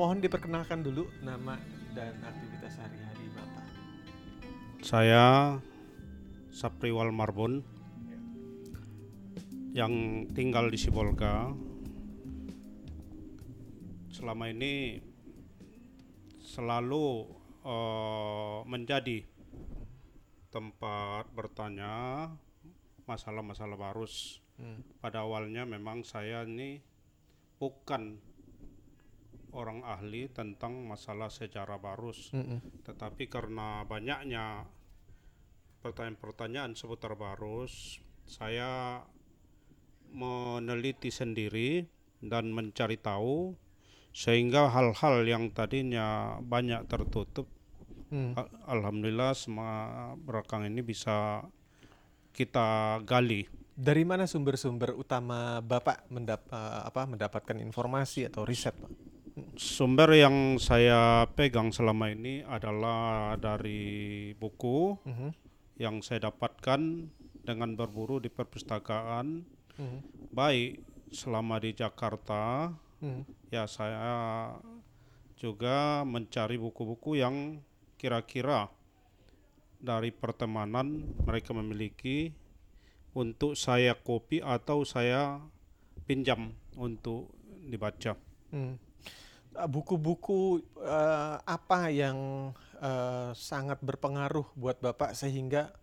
mohon diperkenalkan dulu nama dan aktivitas sehari-hari Bapak. Saya Sapriwal Marbon yang tinggal di Sibolga. Selama ini selalu eh, menjadi tempat bertanya masalah-masalah barus. Hmm. Pada awalnya memang saya ini bukan orang ahli tentang masalah sejarah barus. Mm-mm. Tetapi karena banyaknya pertanyaan-pertanyaan seputar Barus, saya meneliti sendiri dan mencari tahu sehingga hal-hal yang tadinya banyak tertutup Hmm. al- alhamdulillah semua belakang ini bisa kita gali. Dari mana sumber-sumber utama Bapak mendap- eh, apa, mendapatkan informasi atau riset, Pak? Sumber yang saya pegang selama ini adalah dari buku Mhm. yang saya dapatkan dengan berburu di perpustakaan Mhm. baik selama di Jakarta Mhm. ya saya juga mencari buku-buku yang kira-kira dari pertemanan mereka memiliki untuk saya kopi atau saya pinjam untuk dibaca. Hmm. Uh, Buku-buku eh, apa yang eh, sangat berpengaruh buat Bapak sehingga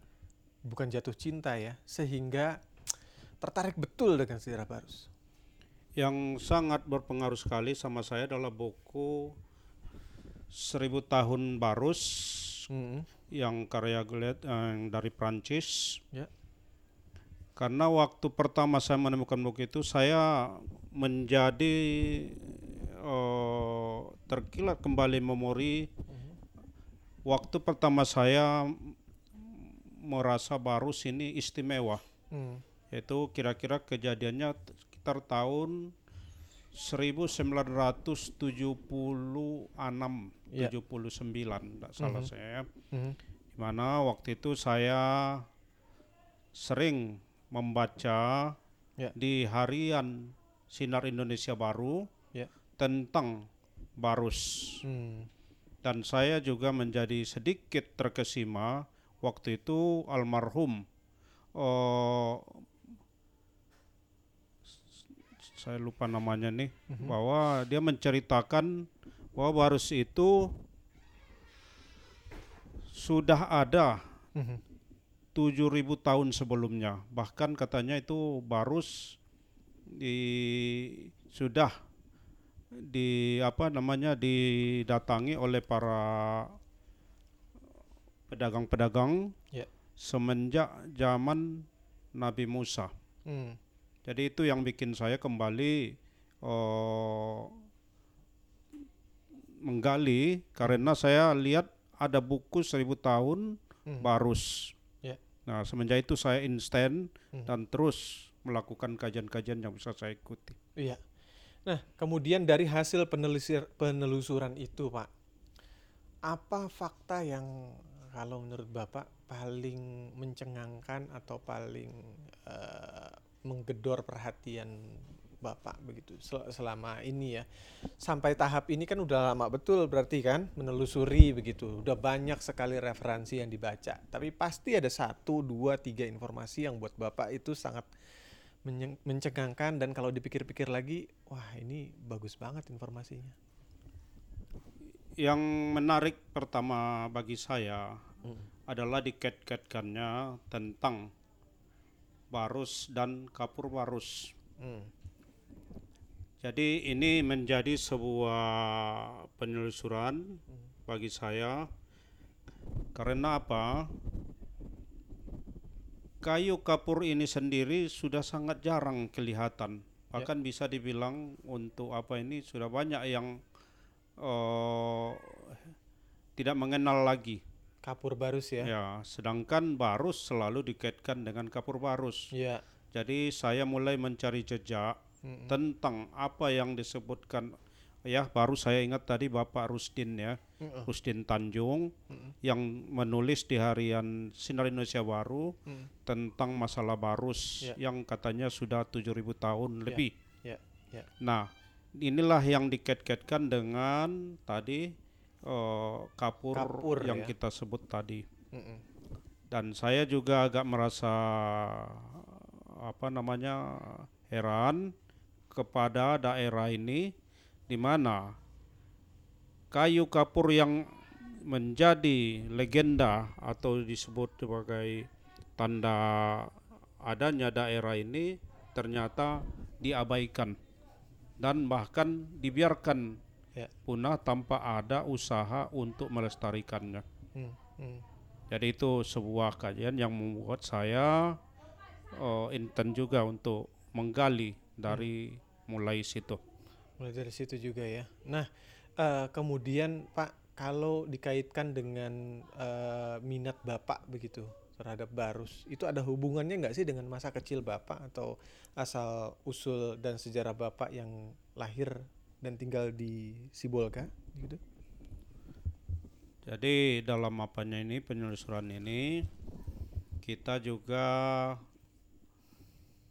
bukan jatuh cinta ya, sehingga tertarik betul dengan sejarah Barus? Yang sangat berpengaruh sekali sama saya adalah buku Seribu Tahun Barus Hmm. yang karya Glet yang dari Prancis. Ya. Karena waktu pertama saya menemukan buku itu saya menjadi eh, terkilat kembali memori waktu pertama saya merasa Barus ini istimewa. Hmm. Itu kira-kira kejadiannya sekitar tahun 1976 Ya. 79 tidak salah Mhm. saya Mhm. di mana waktu itu saya sering membaca Ya. di harian Sinar Indonesia Baru Ya. tentang Barus Hmm. dan saya juga menjadi sedikit terkesima waktu itu almarhum eh, saya lupa namanya nih Mhm. bahwa dia menceritakan bahwa Barus itu sudah ada Mhm. 7000 tahun sebelumnya bahkan katanya itu Barus di sudah di apa namanya didatangi oleh para pedagang-pedagang Ya. semenjak zaman Nabi Musa. Hmm. Jadi itu yang bikin saya kembali eh, menggali karena saya lihat ada buku seribu tahun Mhm. Barus. Ya. Nah semenjak itu saya instan Mhm. dan terus melakukan kajian-kajian yang bisa saya ikuti. Iya. Nah, kemudian dari hasil penelisir, penelusuran itu, Pak, apa fakta yang kalau menurut Bapak paling mencengangkan atau paling eh, menggedor perhatian Bapak begitu sel- selama ini ya? Sampai tahap ini kan udah lama betul berarti kan menelusuri begitu. Udah banyak sekali referensi yang dibaca. Tapi pasti ada satu, dua, tiga informasi yang buat Bapak itu sangat mencengangkan dan kalau dipikir-pikir lagi, wah ini bagus banget informasinya. Yang menarik pertama bagi saya Mm. adalah dikait-kaitkannya tentang Barus dan Kapur Barus. Hmm. Jadi ini menjadi sebuah penelusuran bagi saya karena apa? Kayu kapur ini sendiri sudah sangat jarang kelihatan. Bahkan bisa dibilang untuk apa ini sudah banyak yang eh, tidak mengenal lagi. Kapur barus ya. Ya, sedangkan barus selalu dikaitkan dengan kapur barus. Iya. Jadi saya mulai mencari jejak Mm-mm. tentang apa yang disebutkan ya baru saya ingat tadi Bapak Rusdin ya Mm-mm. Rusdin Tanjung Mm-mm. yang menulis di harian Sinar Indonesia Baru Mm. tentang masalah barus Ya. yang katanya sudah 7000 tahun Ya. lebih. Ya, ya. Nah, inilah yang dikait-kaitkan dengan tadi eh, kapur, Kapur, yang ya. kita sebut tadi. Mm-mm. Dan saya juga agak merasa apa namanya heran kepada daerah ini di mana kayu kapur yang menjadi legenda atau disebut sebagai tanda adanya daerah ini ternyata diabaikan dan bahkan dibiarkan Ya. punah tanpa ada usaha untuk melestarikannya. Mm, mm. Jadi itu sebuah kajian yang membuat saya uh, intent juga untuk menggali dari mulai situ. Mulai dari situ juga ya. Nah, eh, kemudian Pak, kalau dikaitkan dengan eh, minat Bapak begitu terhadap Barus, itu ada hubungannya nggak sih dengan masa kecil Bapak atau asal usul dan sejarah Bapak yang lahir dan tinggal di Sibolga gitu? Jadi dalam apanya ini penelusuran ini kita juga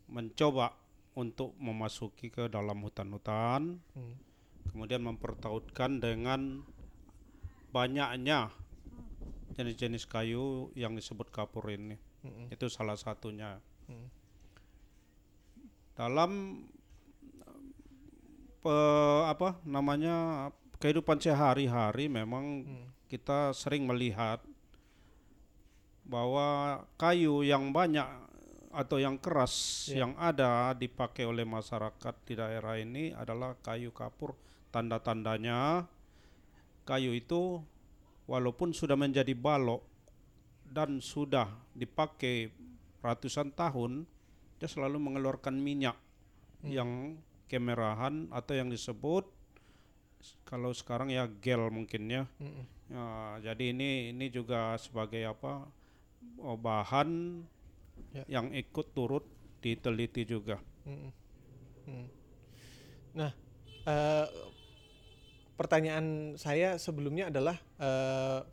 mencoba untuk memasuki ke dalam hutan-hutan, Hmm. kemudian mempertautkan dengan banyaknya jenis-jenis kayu yang disebut kapur ini. Mm-mm. Itu salah satunya. Hmm. dalam pe- apa namanya kehidupan sehari-hari memang Hmm. kita sering melihat bahwa kayu yang banyak atau yang keras Ya. yang ada dipakai oleh masyarakat di daerah ini adalah kayu kapur tanda-tandanya kayu itu walaupun sudah menjadi balok dan sudah dipakai ratusan tahun dia selalu mengeluarkan minyak yang kemerahan atau yang disebut kalau sekarang ya gel mungkin ya. Mm-mm. Ya, jadi ini ini juga sebagai apa oh, bahan Ya. yang ikut turut diteliti juga. Mm-mm. Mm. Nah, eh, pertanyaan saya sebelumnya adalah a-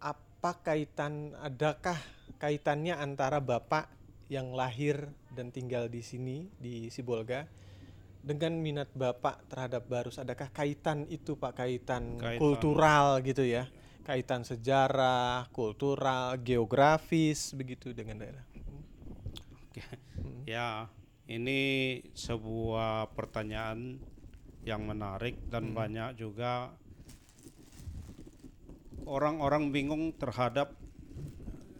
apa kaitan, adakah kaitannya antara bapak yang lahir dan tinggal di sini di Sibolga dengan minat bapak terhadap Barus? Adakah kaitan itu pak kaitan, Kaitan. kultural gitu ya? Kaitan sejarah, kultural, geografis begitu dengan daerah. Ya, ini sebuah pertanyaan yang menarik dan banyak juga orang-orang bingung terhadap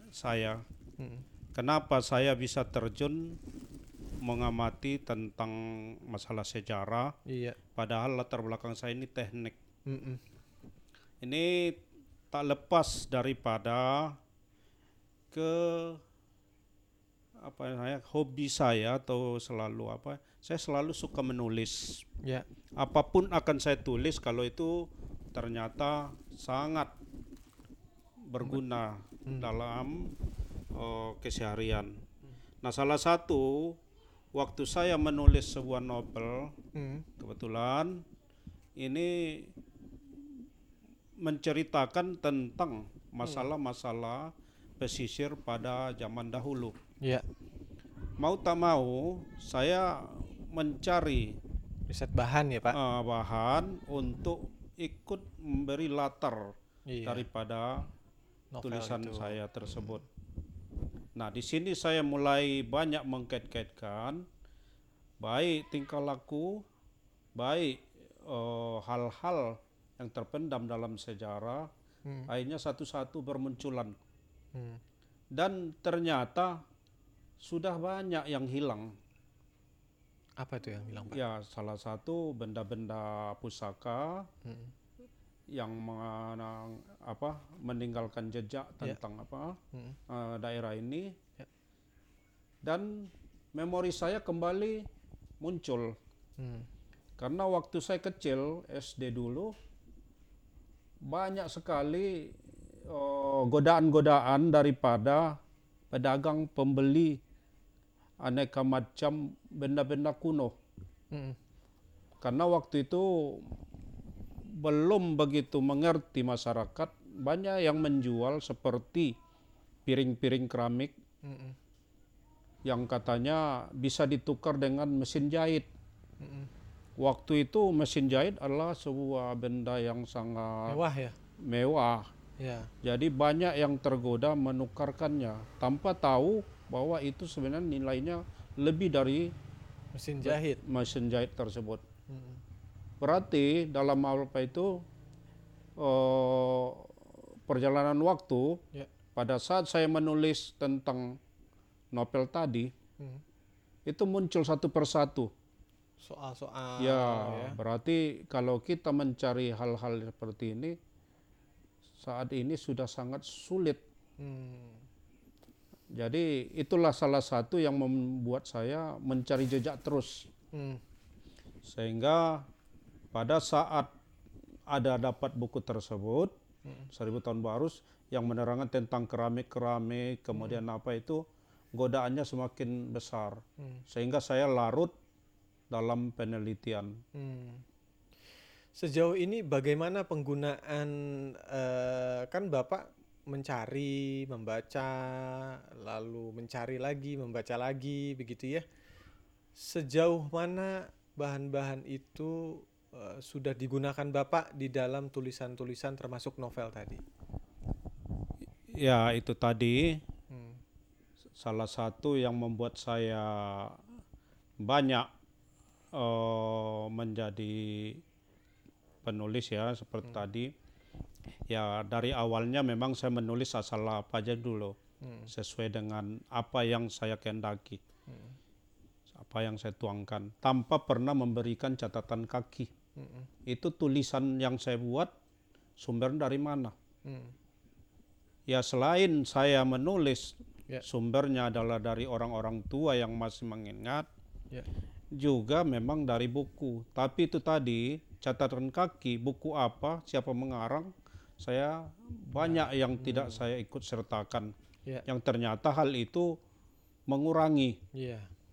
saya. Mm. Kenapa saya bisa terjun mengamati tentang masalah sejarah Iya. padahal latar belakang saya ini teknik. Mm-mm. Ini tak lepas daripada ke apa saya hobi saya atau selalu apa saya selalu suka menulis Ya. apa pun akan saya tulis kalau itu ternyata sangat berguna dalam eh, keseharian. Nah, salah satu waktu saya menulis sebuah novel Mm. kebetulan ini menceritakan tentang masalah-masalah pesisir pada zaman dahulu. Ya. Mau tak mau, saya mencari Riset bahan ya pak? eh, bahan untuk ikut memberi latar Iya. daripada Novel tulisan itu. saya tersebut. Nah, di sini saya mulai banyak mengkait-kaitkan baik tingkah laku, baik eh, hal-hal yang terpendam dalam sejarah, Hmm. akhirnya satu-satu bermunculan Hmm. dan ternyata sudah banyak yang hilang. Apa itu yang bilang pak? Ya, salah satu benda-benda pusaka Hmm. yang mengenang- apa meninggalkan jejak tentang apa Hmm. eh, daerah ini Ya. dan memori saya kembali muncul Hmm. karena waktu saya kecil SD dulu banyak sekali eh, godaan-godaan daripada pedagang pembeli aneka macam benda-benda kuno Hmm. karena waktu itu belum begitu mengerti masyarakat banyak yang menjual seperti piring-piring keramik Hmm. yang katanya bisa ditukar dengan mesin jahit. Hmm. Waktu itu mesin jahit adalah sebuah benda yang sangat Mewah ya? mewah. Ya. Jadi banyak yang tergoda menukarkannya tanpa tahu bahwa itu sebenarnya nilainya lebih dari Mesin jahit. mesin jahit tersebut. Mm. Berarti dalam apa itu eh, perjalanan waktu Ya. pada saat saya menulis tentang novel tadi Mm. itu muncul satu persatu. Soal-soal ya, ya. berarti kalau kita mencari hal-hal seperti ini saat ini sudah sangat sulit. Hmm. Jadi itulah salah satu yang membuat saya mencari jejak terus Hmm. sehingga pada saat ada dapat buku tersebut Hmm. seribu tahun baru yang menerangkan tentang keramik-keramik kemudian apa itu godaannya semakin besar Hmm. sehingga saya larut dalam penelitian. Hmm. Sejauh ini bagaimana penggunaan eh, kan Bapak mencari, membaca, lalu mencari lagi, membaca lagi begitu ya. Sejauh mana bahan-bahan itu eh, sudah digunakan Bapak di dalam tulisan-tulisan termasuk novel tadi? Ya itu tadi Hmm. salah satu yang membuat saya banyak eh, menjadi penulis ya seperti tadi. Ya dari awalnya memang saya menulis asal apa aja dulu Hmm. sesuai dengan apa yang saya kehendaki, Hmm. apa yang saya tuangkan tanpa pernah memberikan catatan kaki. Hmm. Itu tulisan yang saya buat sumber dari mana? Hmm. Ya selain saya menulis Ya. sumbernya adalah dari orang-orang tua yang masih mengingat, Ya. Juga memang dari buku. Tapi itu tadi catatan kaki, buku apa, siapa mengarang, saya banyak yang tidak saya ikut sertakan. Ya. Yang ternyata hal itu mengurangi.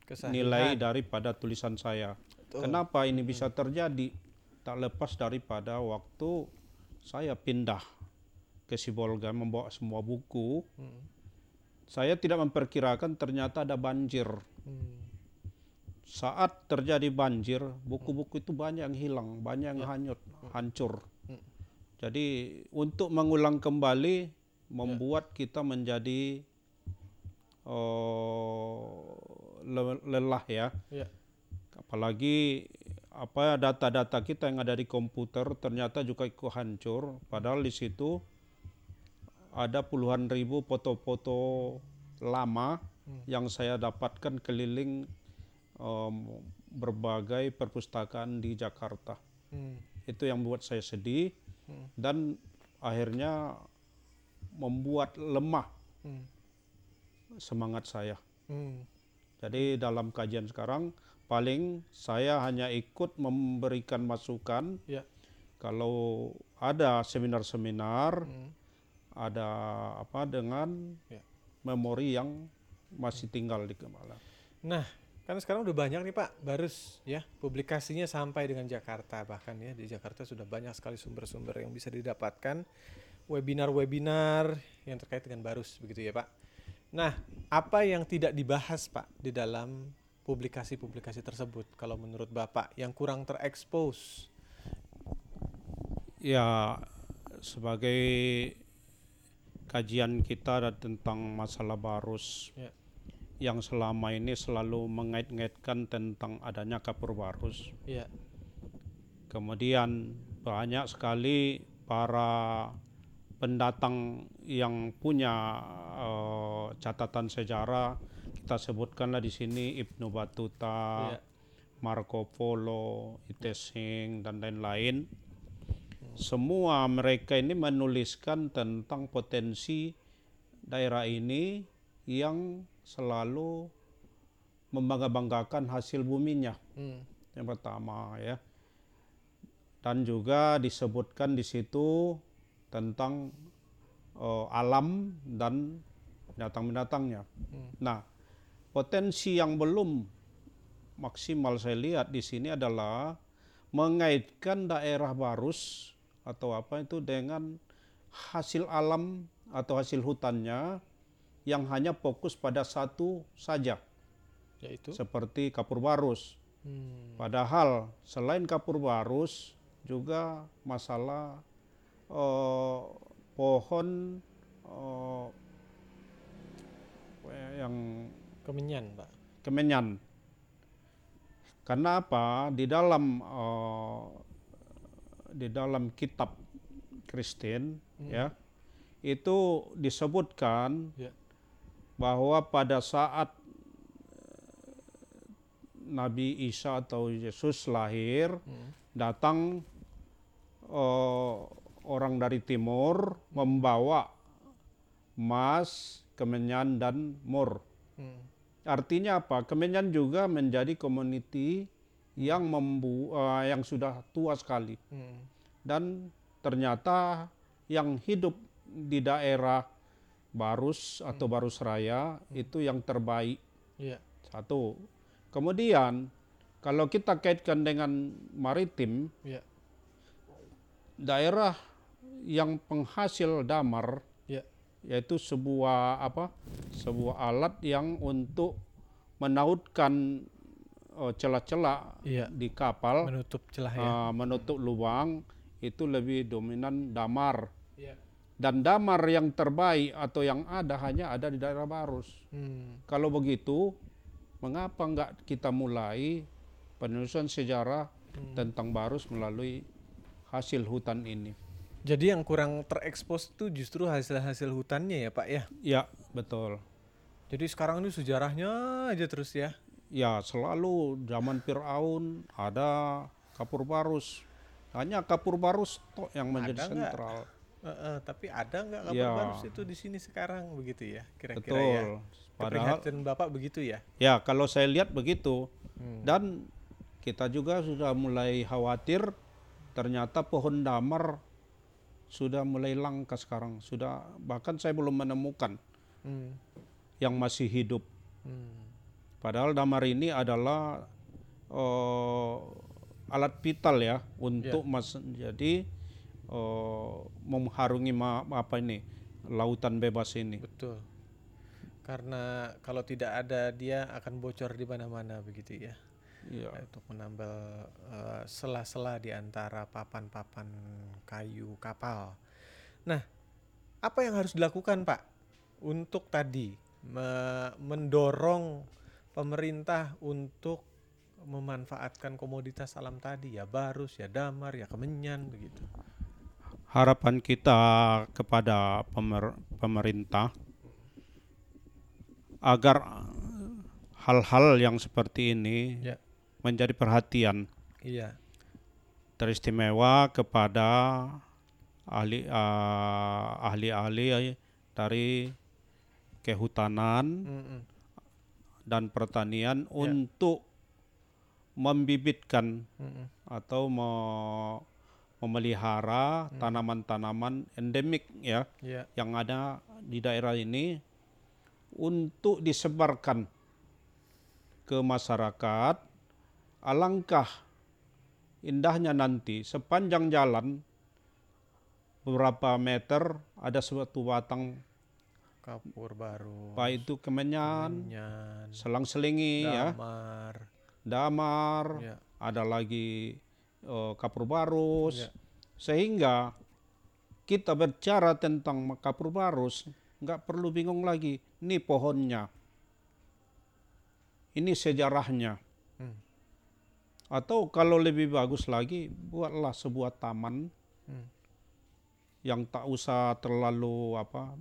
Kesahihan. nilai daripada tulisan saya. Betul. Kenapa ini bisa terjadi? Tak lepas daripada waktu saya pindah ke Sibolga membawa semua buku, Hmm. saya tidak memperkirakan ternyata ada banjir. Hmm. Saat terjadi banjir, buku-buku itu banyak yang hilang, banyak yang hanyut, hancur. Hmm. Jadi untuk mengulang kembali membuat kita menjadi oh, le- lelah ya. Ya. Apalagi apa data-data kita yang ada di komputer ternyata juga ikut hancur. Padahal di situ ada puluhan ribu foto-foto lama yang saya dapatkan keliling em, berbagai perpustakaan di Jakarta. Hmm. Itu yang membuat saya sedih dan akhirnya membuat lemah Hmm. semangat saya. Hmm. Jadi dalam kajian sekarang paling saya hanya ikut memberikan masukan Ya. kalau ada seminar-seminar, Hmm. ada apa dengan Ya. memori yang masih tinggal di kepala. Nah, kan sekarang udah banyak nih Pak Barus ya publikasinya sampai dengan Jakarta bahkan ya di Jakarta sudah banyak sekali sumber-sumber yang bisa didapatkan webinar-webinar yang terkait dengan Barus begitu ya Pak. Nah, apa yang tidak dibahas Pak di dalam publikasi-publikasi tersebut kalau menurut Bapak yang kurang terekspos? Ya sebagai kajian kita tentang masalah barus Ya. Yang selama ini selalu mengait-ngaitkan tentang adanya kapur barus. Ya. Kemudian banyak sekali para pendatang yang punya eh, catatan sejarah kita sebutkanlah di sini Ibnu Batuta, Ya. Marco Polo, Itesing dan lain-lain. Semua mereka ini menuliskan tentang potensi daerah ini yang selalu membangga-banggakan hasil buminya Hmm. yang pertama ya dan juga disebutkan di situ tentang eh, alam dan binatang-binatangnya. Hmm. Nah, potensi yang belum maksimal saya lihat di sini adalah mengaitkan daerah Barus atau apa itu dengan hasil alam atau hasil hutannya yang hanya fokus pada satu saja Yaitu seperti kapur barus. Hmm. Padahal selain kapur barus juga masalah eh, pohon eh, yang Kemenyan, Pak. kemenyan. Karena apa? Di dalam eh, di dalam kitab Kristen ya itu disebutkan Ya. Bahwa pada saat eh, Nabi Isa atau Yesus lahir Hmm. datang eh, orang dari timur membawa emas, kemenyan dan mur. Hmm. Artinya apa? Kemenyan juga menjadi community yang membu eh, yang sudah tua sekali Hmm. dan ternyata yang hidup di daerah Barus atau Barus Raya itu yang terbaik Iya. satu. Kemudian kalau kita kaitkan dengan maritim, Iya. daerah yang penghasil damar Iya. yaitu sebuah apa? Sebuah alat yang untuk menautkan eh, celah-celah Iya. di kapal, Menutup celah ya. eh, menutup lubang itu lebih dominan damar. Iya. Dan damar yang terbaik atau yang ada hanya ada di daerah Barus. Hmm. Kalau begitu, mengapa enggak kita mulai penelusuran sejarah tentang Barus melalui hasil hutan ini? Jadi yang kurang terekspos itu justru hasil-hasil hutannya ya, Pak ya. Ya, betul. Jadi sekarang ini sejarahnya aja terus ya. Ya, selalu zaman Fir'aun ada kapur Barus. Hanya kapur Barus toh yang menjadi Ada sentral. Eh, eh, tapi ada nggak kabar Ya. barus itu di sini sekarang begitu ya? Kira-kira Betul. ya. Padahal Bapak begitu ya? ya kalau saya lihat begitu Hmm. dan kita juga sudah mulai khawatir ternyata pohon damar sudah mulai langka sekarang. Sudah bahkan saya belum menemukan Hmm. yang masih hidup. Hmm. Padahal damar ini adalah eh, alat vital ya untuk mas jadi eh, mengharungi ma- apa ini lautan bebas ini. Betul. Karena kalau tidak ada dia akan bocor di mana-mana begitu ya. Iya. Untuk menambal eh, sela-sela di antara papan-papan kayu kapal. Nah, apa yang harus dilakukan Pak untuk tadi me- mendorong pemerintah untuk memanfaatkan komoditas alam tadi ya barus ya damar ya kemenyan begitu. Harapan kita kepada pemer- pemerintah agar hal-hal yang seperti ini Ya. menjadi perhatian Iya. teristimewa kepada ahli ah, ahli-ahli dari kehutanan Mm-mm. dan pertanian untuk membibitkan Mm-mm. atau me- memelihara tanaman-tanaman endemik ya Ya. yang ada di daerah ini untuk disebarkan ke masyarakat alangkah indahnya nanti sepanjang jalan beberapa meter ada suatu batang Kapur baru. baik itu kemenyan, Kemenyan. selang-selingi ya, Damar. damar, Ya. ada lagi eh, kapur barus, Ya. sehingga kita bicara tentang kapur barus nggak perlu bingung lagi. Ini pohonnya, ini sejarahnya. Hmm. Atau kalau lebih bagus lagi, buatlah sebuah taman Hmm. yang tak usah terlalu apa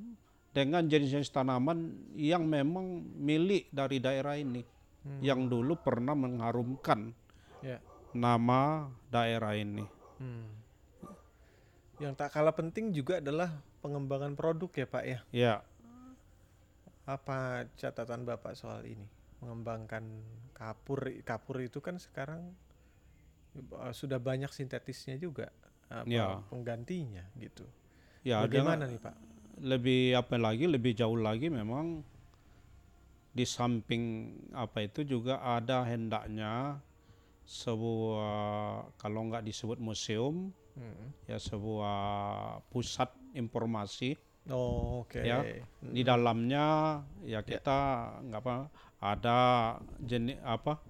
dengan jenis-jenis tanaman yang memang milik dari daerah ini Hmm. yang dulu pernah mengharumkan Ya. Nama daerah ini. Hmm. Yang tak kalah penting juga adalah pengembangan produk ya Pak ya. Ya, Apa catatan Bapak soal ini? Mengembangkan kapur, kapur itu kan sekarang eh, sudah banyak sintetisnya juga apa, Ya. penggantinya gitu. ya Bagaimana nih Pak? lebih apa lagi lebih jauh lagi memang di samping apa itu juga ada hendaknya sebuah kalau nggak disebut museum Hmm. ya sebuah pusat informasi Oh, Oke. Ya. di dalamnya ya kita nggak apa ada jenis apa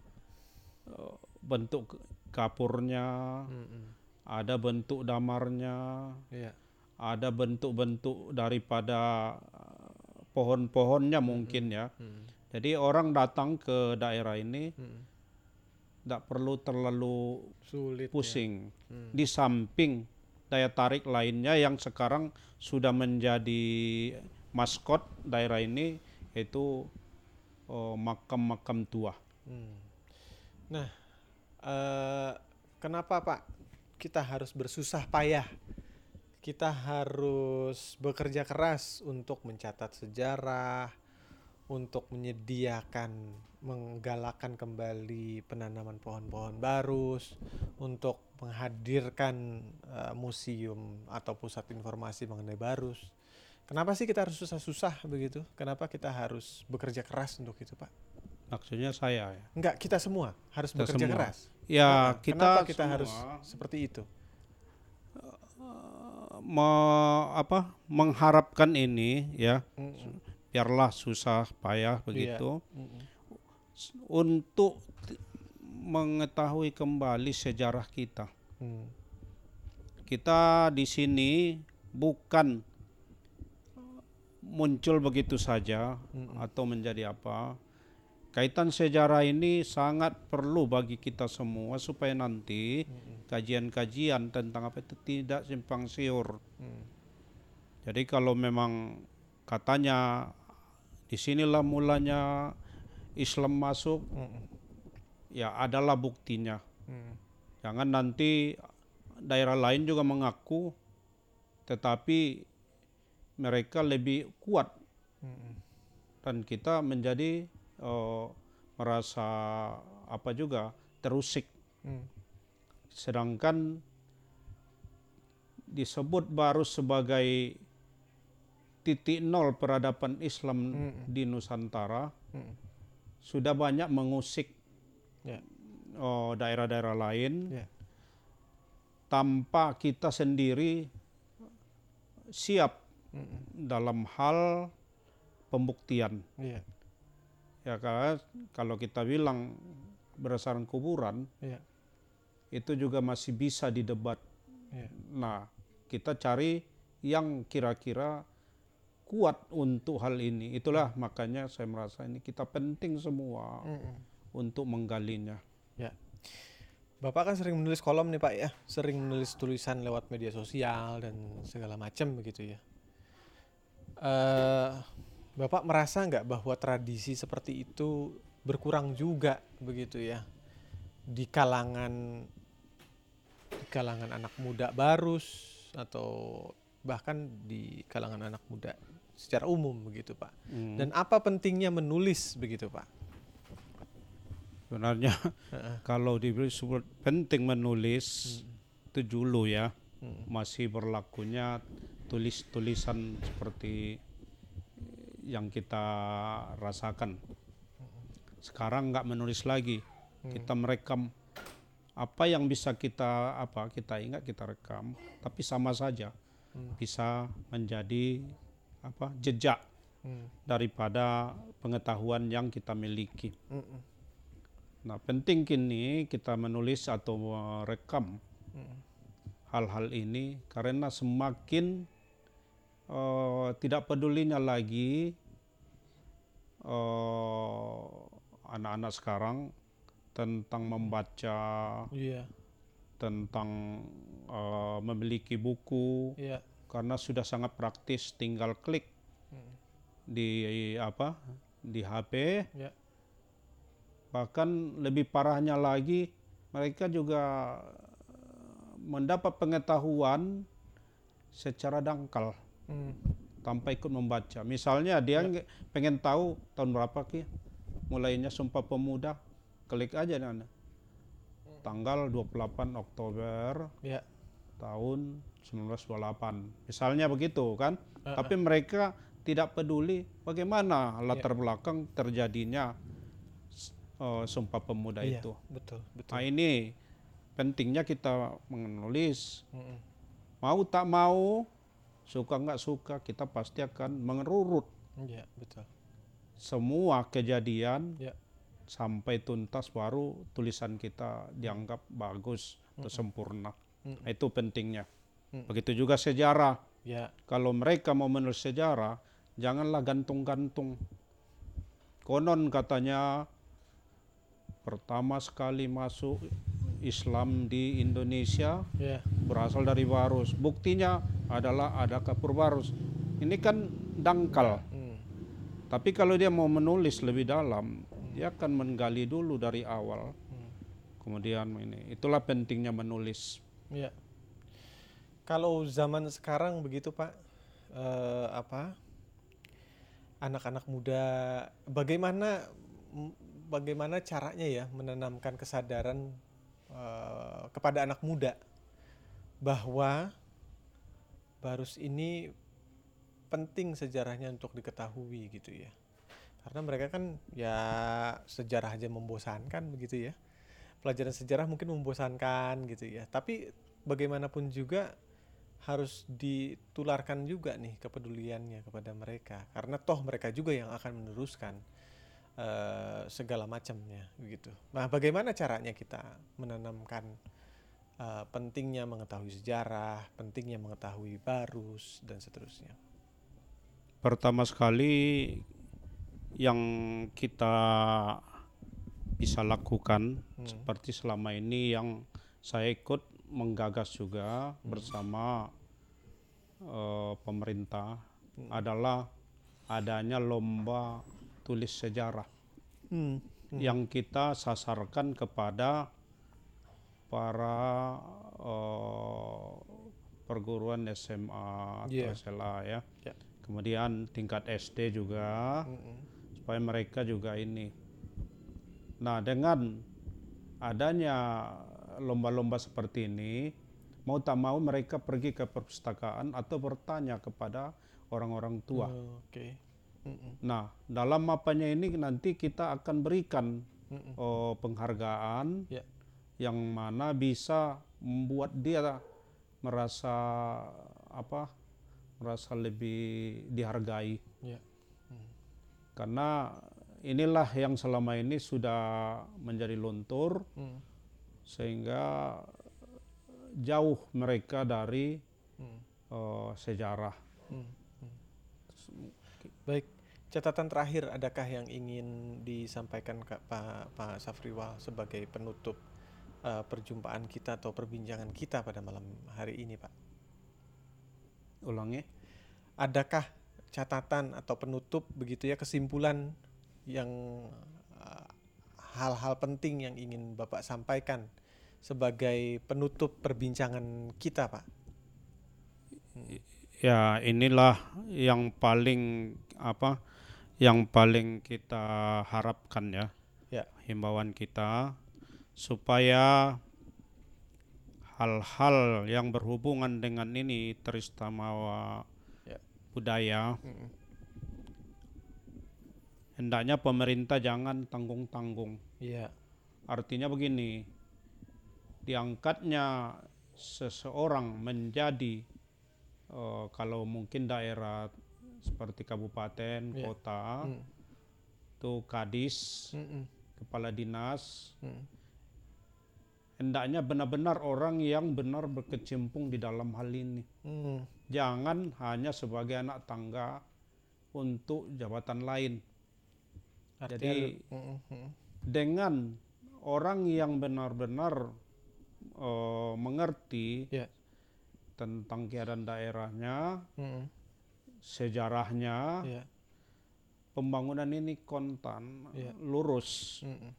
eh, bentuk kapurnya, Mm-mm. ada bentuk damarnya, Iya. ada bentuk-bentuk daripada eh, pohon-pohonnya mungkin ya. Mm. Jadi orang datang ke daerah ini Mm. Tidak perlu terlalu Sulit. ya. pusing. Hmm. Di samping daya tarik lainnya yang sekarang sudah menjadi maskot daerah ini yaitu oh, makam-makam tua. Hmm. Nah, eh, kenapa Pak kita harus bersusah payah? Kita harus bekerja keras untuk mencatat sejarah, untuk menyediakan, menggalakkan kembali penanaman pohon-pohon baru, untuk menghadirkan eh, museum atau pusat informasi mengenai barus. Kenapa sih kita harus susah-susah begitu? Kenapa kita harus bekerja keras untuk itu, Pak? Maksudnya saya ya. Enggak, kita semua harus Kita bekerja semua. keras. Ya, Nah, kita kenapa kita semua, harus seperti itu? me- apa mengharapkan ini ya Mm-mm. Biarlah susah payah begitu Mm-mm. s- untuk mengetahui kembali sejarah kita. Hmm. Kita di sini bukan muncul begitu saja Mm-mm. atau menjadi apa. Kaitan sejarah ini sangat perlu bagi kita semua supaya nanti kajian-kajian tentang apa itu tidak simpang siur. Mm. Jadi kalau memang katanya di sinilah mulanya Islam masuk, Mm-mm. ya adalah buktinya. Mm. Jangan nanti daerah lain juga mengaku, tetapi mereka lebih kuat Mm-mm. dan kita menjadi eh, merasa apa juga terusik. Mm. Sedangkan disebut baru sebagai titik nol peradaban Islam Mm. di Nusantara Mm. sudah banyak mengusik Ya. oh, daerah-daerah lain Ya. tanpa kita sendiri siap Mm-mm. dalam hal pembuktian. Iya. Ya karena kalau kita bilang berdasarkan kuburan Iya. itu juga masih bisa didebat. Iya. Nah, kita cari yang kira-kira kuat untuk hal ini. Itulah makanya saya merasa ini kita penting semua Mm-mm. untuk menggalinya. Ya. Bapak kan sering menulis kolom nih Pak ya, sering menulis tulisan lewat media sosial dan segala macam begitu ya. eh Bapak merasa nggak bahwa tradisi seperti itu berkurang juga begitu ya di kalangan di kalangan anak muda barus atau bahkan di kalangan anak muda secara umum begitu Pak. Hmm. Dan apa pentingnya menulis begitu Pak? Sebenarnya Heeh. kalau disebut penting menulis itu dulu ya Mm. masih berlakunya tulis-tulisan seperti yang kita rasakan. Sekarang nggak menulis lagi, kita merekam apa yang bisa kita apa kita ingat kita rekam, tapi sama saja Hmm. bisa menjadi apa jejak Mm. daripada pengetahuan yang kita miliki. Mm-mm. Nah, penting kini kita menulis atau merekam hal-hal ini karena semakin eh, tidak pedulinya lagi eh, anak-anak sekarang tentang membaca, Iya, tentang eh, memiliki buku iya. Karena sudah sangat praktis tinggal klik Mm. di apa di HP Ya. bahkan lebih parahnya lagi mereka juga eh, mendapat pengetahuan secara dangkal Mm. tanpa ikut membaca. Misalnya dia nge- pengen tahu tahun berapa ki mulainya Sumpah Pemuda, klik aja nana. Tanggal 28 Oktober Ya. tahun 1928. Misalnya begitu kan. Uh-uh. Tapi mereka tidak peduli bagaimana latar belakang terjadinya eh, Sumpah Pemuda Iya, itu. betul, betul. Nah ini pentingnya kita menulis. Mm-mm. Mau tak mau, suka nggak suka, kita pasti akan mengerurut Iya, betul. semua kejadian Ya. sampai tuntas baru tulisan kita dianggap bagus atau sempurna. Mm. Itu pentingnya. Mm. Begitu juga sejarah. Ya. Kalau mereka mau menulis sejarah, janganlah gantung-gantung. Konon katanya pertama sekali masuk Islam di Indonesia Ya. berasal dari Barus. Buktinya adalah ada kapur Barus. Ini kan dangkal. Hmm. Tapi kalau dia mau menulis lebih dalam, dia akan menggali dulu dari awal. Hmm. Kemudian ini, itulah pentingnya menulis. Ya. Kalau zaman sekarang begitu Pak, eh, apa? Anak-anak muda, bagaimana bagaimana caranya ya menanamkan kesadaran eh, kepada anak muda bahwa Barus ini penting sejarahnya untuk diketahui gitu ya. Karena mereka kan ya sejarah aja membosankan begitu ya. Pelajaran sejarah mungkin membosankan gitu ya. Tapi bagaimanapun juga harus ditularkan juga nih kepeduliannya kepada mereka karena toh mereka juga yang akan meneruskan eh, segala macamnya begitu. Nah, bagaimana caranya kita menanamkan eh, pentingnya mengetahui sejarah, pentingnya mengetahui barus dan seterusnya. Pertama sekali yang kita bisa lakukan Hmm. seperti selama ini yang saya ikut menggagas juga bersama eh, pemerintah adalah adanya lomba tulis sejarah yang kita sasarkan kepada para eh, perguruan SMA atau Iya. SLA ya. Ya. Kemudian tingkat SD juga Mm-mm. supaya mereka juga ini. Nah, dengan adanya lomba-lomba seperti ini, mau tak mau mereka pergi ke perpustakaan atau bertanya kepada orang-orang tua. Oh, Oke. Mm-mm. Nah, dalam mapanya ini nanti kita akan berikan oh, penghargaan Ya. yang mana bisa membuat dia merasa apa? merasa lebih dihargai. Ya. Karena inilah yang selama ini sudah menjadi luntur Mm. Sehingga jauh mereka dari Mm. eh, sejarah. Hmm, hmm. Baik, catatan terakhir adakah yang ingin disampaikan ke Pak Pak Safriwal sebagai penutup eh, perjumpaan kita atau perbincangan kita pada malam hari ini, Pak? Ulangi. Adakah catatan atau penutup begitu ya kesimpulan yang eh, hal-hal penting yang ingin Bapak sampaikan sebagai penutup perbincangan kita, Pak? Ya, inilah yang paling apa? Yang paling kita harapkan ya. Ya. Himbauan kita supaya hal-hal yang berhubungan dengan ini teristimewa Ya. budaya Mm-mm. hendaknya pemerintah jangan tanggung-tanggung. Iya. Artinya begini, diangkatnya seseorang menjadi eh, kalau mungkin daerah seperti kabupaten, Iya. kota, Mm. itu kadis, Mm-mm. kepala dinas, Mm. hendaknya benar-benar orang yang benar berkecimpung di dalam hal ini. Mm. Jangan hanya sebagai anak tangga untuk jabatan lain. Artinya Jadi- Mm, mm, mm. Dengan orang yang benar-benar eh, mengerti Ya. tentang keadaan daerahnya, Mm, sejarahnya, ya. pembangunan ini kontan, Iya. lurus. Mm, mm.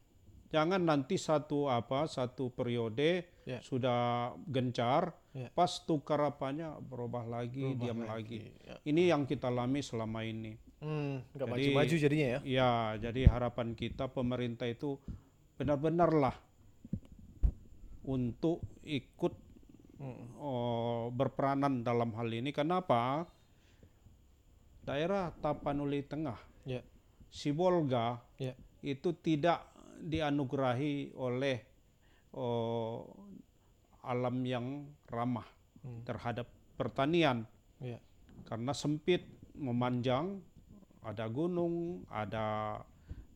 Jangan nanti satu apa satu periode Ya. sudah gencar, Ya. pas tukar apanya berubah lagi, Berubah diam lagi. Ya. Ini yang kita alami selama ini. Hmm, Jadi- maju-maju jadinya ya. Ya, jadi harapan kita pemerintah itu benar-benarlah untuk ikut Mm, oh, berperanan dalam hal ini. Kenapa? Daerah Tapanuli Tengah, Ya. Sibolga Ya. itu tidak dianugerahi oleh oh, alam yang ramah Hmm. terhadap pertanian Ya. karena sempit memanjang ada gunung ada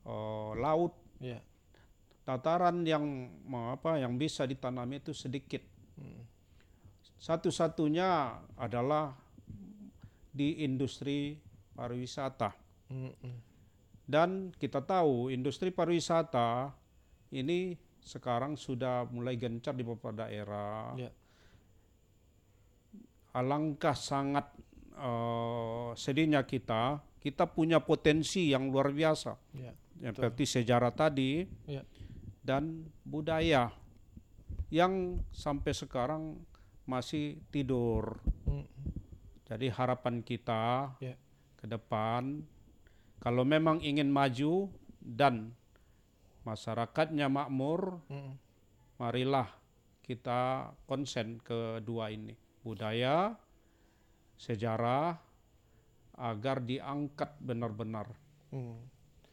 eh, laut Iya. Dataran yang apa yang bisa ditanami itu sedikit. Satu-satunya adalah di industri pariwisata. Mm-mm. Dan kita tahu industri pariwisata ini sekarang sudah mulai gencar di beberapa daerah. Ya. Alangkah sangat eh, sedihnya kita, kita punya potensi yang luar biasa. Ya. Seperti sejarah tadi Ya. Dan budaya yang sampai sekarang masih tidur. Mm-mm. Jadi harapan kita Ya. ke depan kalau memang ingin maju dan masyarakatnya makmur, Mm-mm. marilah kita konsen ke dua ini, budaya, sejarah agar diangkat benar-benar. Mm.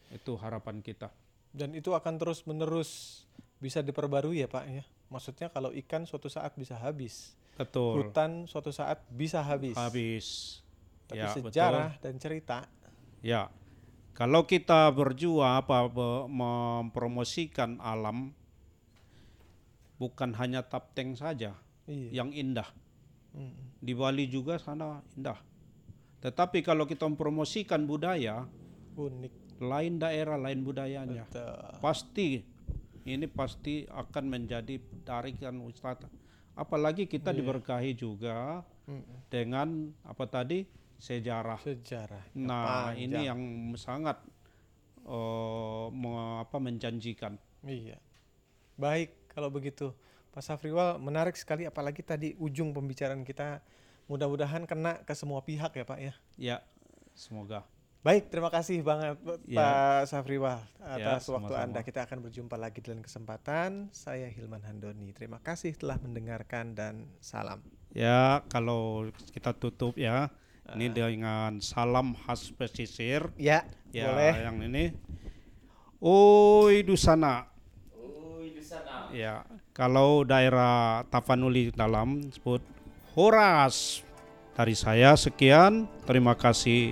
Itu harapan kita. Dan itu akan terus menerus bisa diperbarui ya Pak ya. Maksudnya kalau ikan suatu saat bisa habis, Betul. hutan suatu saat bisa habis. Habis. Tapi Ya, sejarah dan cerita, Ya. Kalau kita berjuang apa mempromosikan alam bukan hanya Tapteng saja iya. yang indah. Di Bali juga sana indah. Tetapi kalau kita mempromosikan budaya, Unik. Lain daerah, lain budayanya. Betul. Pasti ini pasti akan menjadi tarikan wisata. Apalagi kita Iya. diberkahi juga Mm-mm. dengan apa tadi sejarah. Sejarah. Nah, ini panjang. yang sangat me- apa menjanjikan. Iya. Baik kalau begitu. Pak Safriwal menarik sekali apalagi tadi ujung pembicaraan kita mudah-mudahan kena ke semua pihak ya Pak ya. Ya, semoga. Baik, terima kasih banget Ya. Pak Safriwal Ya, atas waktu sama-sama. Anda. Kita akan berjumpa lagi dalam kesempatan. Saya Hilman Handoni. Terima kasih telah mendengarkan dan salam. Ya, kalau kita tutup ya. Ini Ah. dengan salam khas pesisir. Ya, Ya, boleh. yang ini. Oi Dusana. Ya, kalau daerah Tapanuli dalam sebut Horas. Dari saya sekian. Terima kasih.